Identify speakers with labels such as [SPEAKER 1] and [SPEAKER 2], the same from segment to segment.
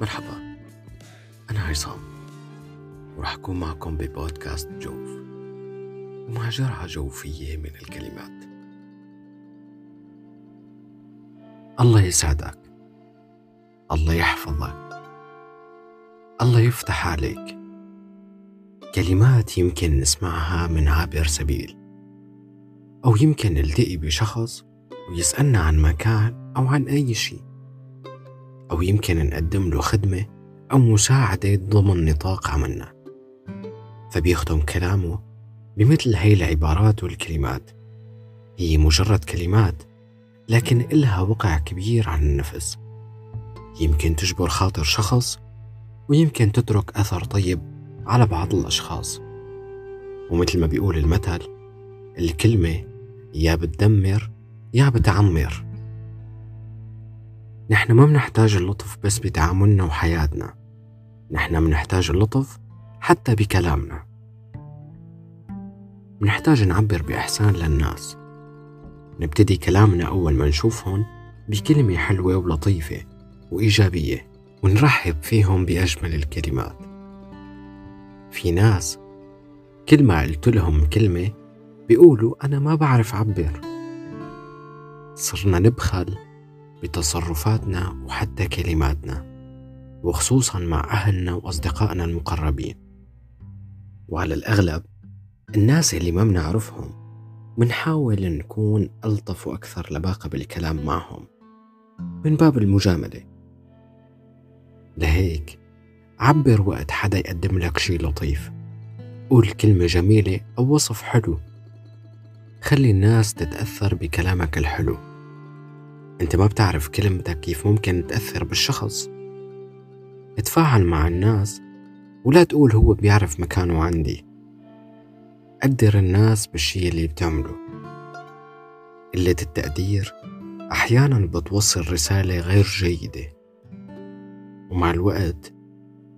[SPEAKER 1] مرحبا. أنا عصام وراح أكون معكم ببودكاست جوف. ومع جرعة جوفية من الكلمات. الله يسعدك. الله يحفظك. الله يفتح عليك. كلمات يمكن نسمعها من عابر سبيل. أو يمكن نلتقي بشخص ويسألنا عن مكان أو عن أي شيء أو يمكن نقدم له خدمة أو مساعدة ضمن نطاق عملنا. فبيختم كلامه بمثل هي العبارات والكلمات. هي مجرد كلمات لكن إلها وقع كبير على النفس. يمكن تجبر خاطر شخص ويمكن تترك أثر طيب على بعض الأشخاص. ومثل ما بيقول المثل الكلمة يا بتدمر يا بتعمر. نحن ما بنحتاج اللطف بس بتعاملنا وحياتنا. نحن بنحتاج اللطف حتى بكلامنا. بنحتاج نعبر بإحسان للناس. نبتدي كلامنا أول ما نشوفهم بكلمة حلوة ولطيفة وإيجابية ونرحب فيهم بأجمل الكلمات. في ناس كل ما قلت لهم كلمة بيقولوا أنا ما بعرف أعبر. صرنا نبخل بتصرفاتنا وحتى كلماتنا وخصوصا مع أهلنا وأصدقائنا المقربين. وعلى الأغلب الناس اللي ما بنعرفهم منحاول نكون ألطف وأكثر لباقة بالكلام معهم من باب المجاملة. لهيك عبر وقت حدا يقدم لك شي لطيف قول كلمة جميلة أو وصف حلو خلي الناس تتأثر بكلامك الحلو. أنت ما بتعرف كلمتك كيف ممكن تأثر بالشخص. اتفاعل مع الناس ولا تقول هو بيعرف مكانه عندي. قدر الناس بالشي اللي بتعمله. قلة التقدير أحيانا بتوصل رسالة غير جيدة. ومع الوقت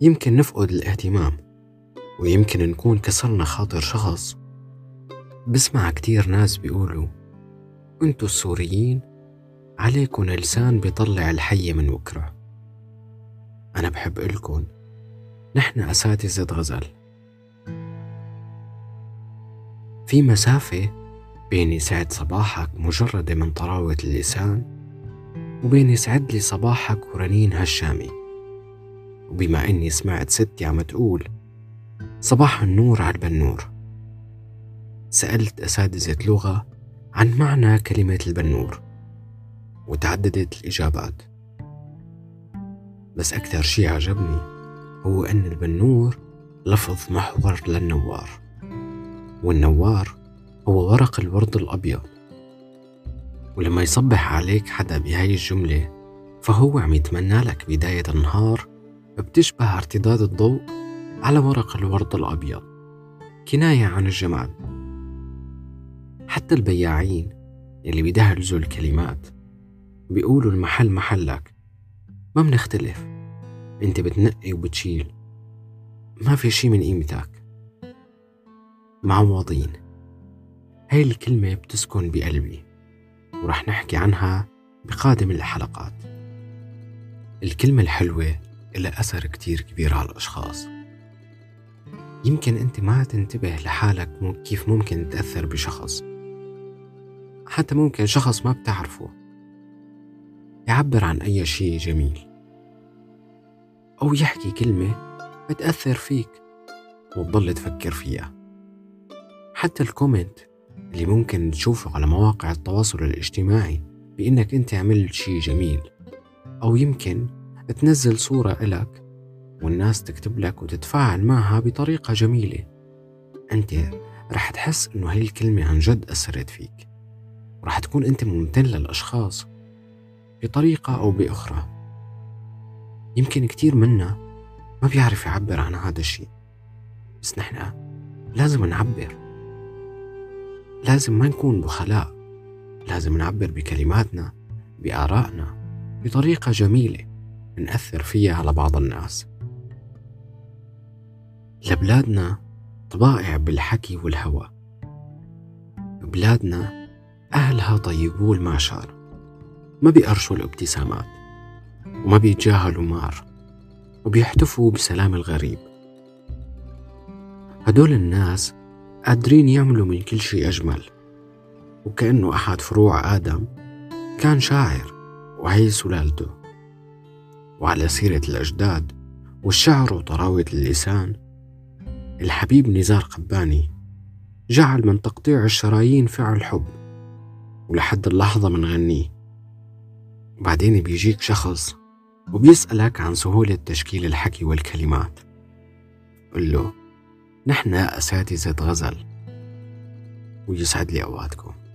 [SPEAKER 1] يمكن نفقد الاهتمام ويمكن نكون كسرنا خاطر شخص. بسمع كتير ناس بيقولوا انتو السوريين عليكن لسان بيطلع الحية من وكرة. أنا بحب إلكن. نحن أساتذة غزل. في مسافة بين يسعد صباحك مجردة من طراوة اللسان وبين يسعد لي صباحك ورنين هالشامي وبما إني سمعت ستي عم تقول صباح النور على البنور. سألت أساتذة لغة عن معنى كلمة البنور. وتعددت الإجابات. بس أكثر شي عجبني هو أن البنور لفظ محور للنوار والنوار هو ورق الورد الأبيض. ولما يصبح عليك حدا بهاي الجملة فهو عم يتمنى لك بداية النهار بتشبه ارتداد الضوء على ورق الورد الأبيض. كناية عن الجمال حتى البياعين اللي بيدهلزوا الكلمات بيقولوا المحل محلك. ما منختلف انت بتنقي وبتشيل. ما في شي من قيمتك. معوضين هاي الكلمة بتسكن بقلبي ورح نحكي عنها بقادم الحلقات. الكلمة الحلوة إلها أثر كتير كبير على الأشخاص. يمكن أنت ما تنتبه لحالك كيف ممكن تأثر بشخص. حتى ممكن شخص ما بتعرفه. يعبر عن أي شيء جميل. أو يحكي كلمة بتأثر فيك وتضل تفكر فيها. حتى الكومنت اللي ممكن تشوفه على مواقع التواصل الاجتماعي بإنك أنت عملت شيء جميل. أو يمكن تنزل صورة إلك والناس تكتب لك وتتفاعل معها بطريقة جميلة. أنت رح تحس إنه هاي الكلمة عن جد أثرت فيك. ورح تكون أنت ممتن للأشخاص بطريقة أو بأخرى. يمكن كتير منا ما بيعرف يعبر عن هذا الشيء. بس نحن لازم نعبر. لازم ما نكون بخلاء. لازم نعبر بكلماتنا بآرائنا بطريقة جميلة نأثر فيها على بعض الناس. لبلادنا طبائع بالحكي والهوى. بلادنا أهلها طيبو المعشر ما بيقرشوا الابتسامات وما بيتجاهلوا مار وبيحتفوا بسلام الغريب. هدول الناس قادرين يعملوا من كل شيء أجمل وكأنه أحد فروع آدم كان شاعر وهي سلالته. وعلى سيرة الأجداد والشعر وطراوة اللسان الحبيب نزار قباني جعل من تقطيع الشرايين فعل حب ولحد اللحظة منغنيه. وبعدين بيجيك شخص وبيسألك عن سهولة تشكيل الحكي والكلمات. قل له نحن أساتذة غزل. ويسعد لي أوقاتكم.